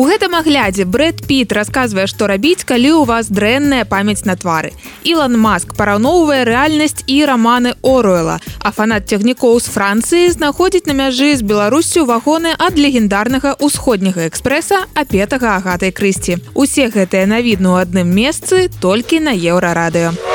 У гэтым аглядзе Брэд Піт расказвае, што рабіць, калі ў вас дрэнная памяць на твары. Ілан Маск параўноўвае рэальнасць і раманы Оруэла, а фанат цягнікоў з Францыі знаходзіць на мяжы з Беларусю вагоны ад легендарнага ўсходняга экспрэса апетага агатай крысці. Усе гэтыя навідны ў адным месцы толькі на еўрарадыё.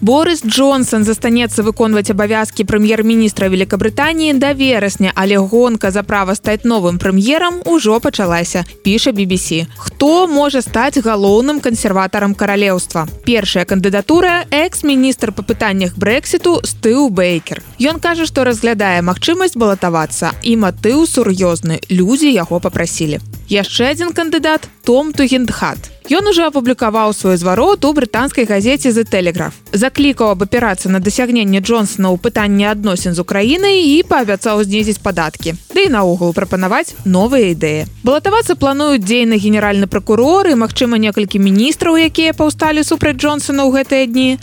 Борис Джонсон застанецца выконваць абавязкі прэм'ер-міністра Великабрытаніі да верасня, але гонка за права стаць новым прэм'ерам ужо пачалася. піша BBC. Хто можа стаць галоўным кансерватарам каралеўства? Першая кандыдатура экс-міністр па пытаннях брэксіту Стыў Бейкер. Ён кажа, што разглядае магчымасць балатавацца і матыў сур'ёзны. Людзі яго попрасілі. Яшчэ адзін кандыдат Том Тугендхат. Ён уже апублікаваў свой зварот у брытанскай газеце за тэлеграф. Заклікаў абапірацца на дасягненне Джонсона ў пытанні адносін з Украінай і паабяцаў знізіць падаткі. Ды і наогул прапанаваць новыя ідэі. Балатавацца плануюць дзейны генеральны пракурор і, магчыма, некалькі міністраў, якія паўсталі супраць Джонсона ў гэтыя дні.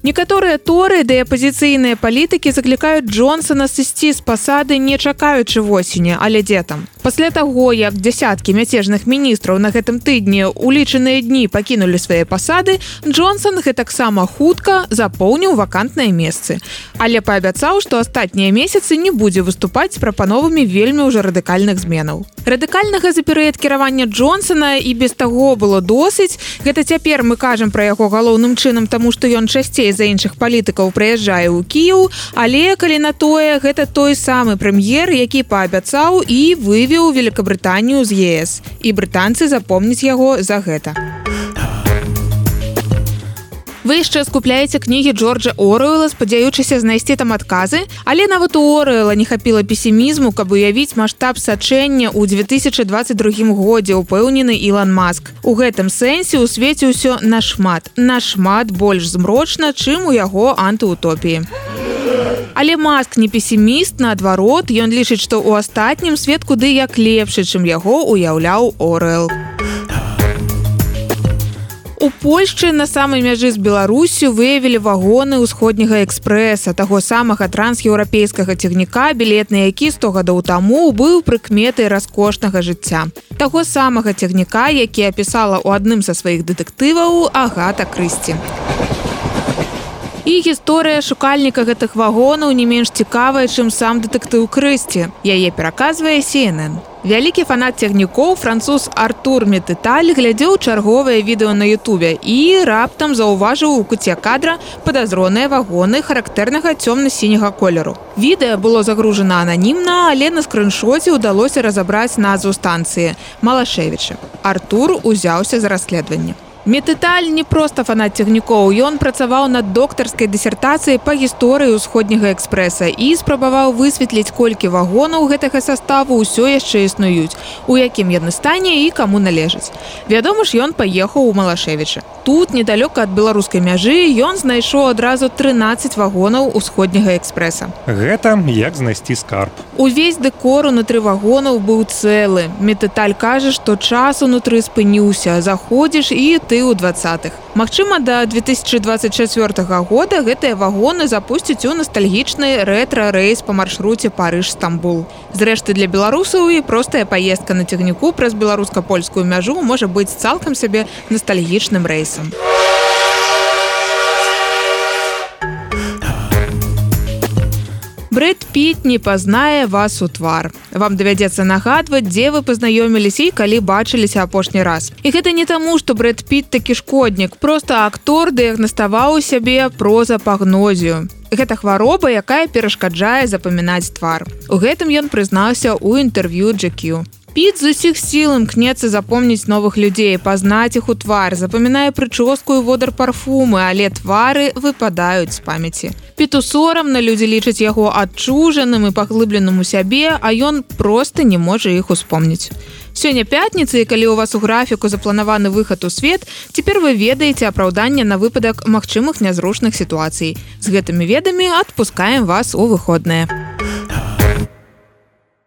Некаторыя торы ды апазіцыйныя палітыкі заклікаюць Джонсона сысці з пасады, не чакаючы восені, але дзе там. Пасля таго, як дзясяткі мяцежных міністраў на гэтым тыдні у лічаныя дні пакінулі свае пасады Джонсон гэтаксама хутка запоўніў вакантныя месцы. Але паабяцаў што астатнія месяцы не будзе выступаць з прапановамі вельмі ўжо радыкальных зменаў. Радыкальнага за перыяд кіравання Джонсона і без таго было досыць. Гэта цяпер мы кажам пра яго галоўным чынам таму што ён часцей за іншых палітыкаў прыязджае ў Кіў але калі на тое гэта той самы прэм'ер які паабяцаў і вывеў Великабрытанію з ЕС і бры брытанцы запомніць яго за гэта. Вы яшчэ скупляеце кнігі Джорджа Оруэла, спадзяючыся знайсці там адказы, але нават у Оруэла не хапіла песімізму, каб уявіць маштаб сачэння ў 2022 годзе упэўнены Ілан Маск. У гэтым сэнсе ў свеце ўсё нашмат, нашмат больш змрочна, чым у яго антыутопіі. Але маск не песіміст наадварот ён лічыць што ў астатнім свет куды як лепшы чым яго уяўляў орел У Польшчы на самай мяжы з Беларусю выявілі вагоны ўсходняга экспрэса таго самага трансеўрапейскага цягніка білет на які 100 гадоў таму быў прыкметай раскошнага жыцця. Таго самага цягніка які апісала ў адным са сваіх дэтэктываў агата крысці і гісторыя шукальніка гэтых вагонаў не менш цікавая чым сам дэтэктыў крысці. Яе пераказвае CNN вялікі фанат цягнікоў француз артур метыталь глядзеў чарговае відэо на Ютубе і раптам заўважыў у куце кадра падазроныя вагоны характэрнага цёмна-сіняга колеру. Відэа было загружана ананімна але на скрыншоце ўдалося разабраць назву станцыі. Малашевіча артур узяўся за расследаванне Метыталь не проста фанат цягнікоў. Ён працаваў над доктарскай дысертацыяй па гісторыі ўсходняга экспрэса і спрабаваў высветліць, колькі вагонаў гэтага саставу ўсё яшчэ існуюць, у якім яны стане і каму належаць. Вядома ж, ён паехаў у Малашевіча. Тут недалёка ад беларускай мяжы ён знайшоў адразу 13 вагонаў усходняга экспрэса. Гэта як знайсці скарб. Увесь дэкор унутры вагонаў быў цэлы. Метыталь кажа, што час унутры спыніўся, заходзіш і ты ў двадцатых Магчыма да 2024 года гэтыя вагоны запусцяць у настальгічны рэтра-рэйс па маршруце парыж стамбул зрэшты для беларусаў і простая паездка на цягніку праз беларуска-польскую мяжу можа быць цалкам сабе настальгічным рэйсам Брэд Піт не пазнае вас у твар. Вам давядзецца нагадваць, дзе вы пазнаёміліся і калі бачыліся апошні раз. І гэта не таму, што Брэд Піт такі шкоднік, просто актор дыягнаставаў сябе проза пагнозію. Гэта хвароба, якая перашкаджае запамінаць твар. У гэтым ён прызнаўся ў інтэрв'ю Джекю. Піт з усіх сіл імкнецца запомніць новых людзей, пазнаць іх у твар, запамінае прычоску і водар парфумы, але твары выпадаюць з памяці. Піту сорамна людзі лічаць яго адчужаным і паглыбленым у сябе, а ён проста не можа іх успомніць. Сёння пятніцы, калі ў вас у графіку запланаваны выхад у свет, цяпер вы ведаеце апраўданне на выпадак магчымых нязручных сітуацый. З гэтымі ведамі адпускаем вас у выходныя.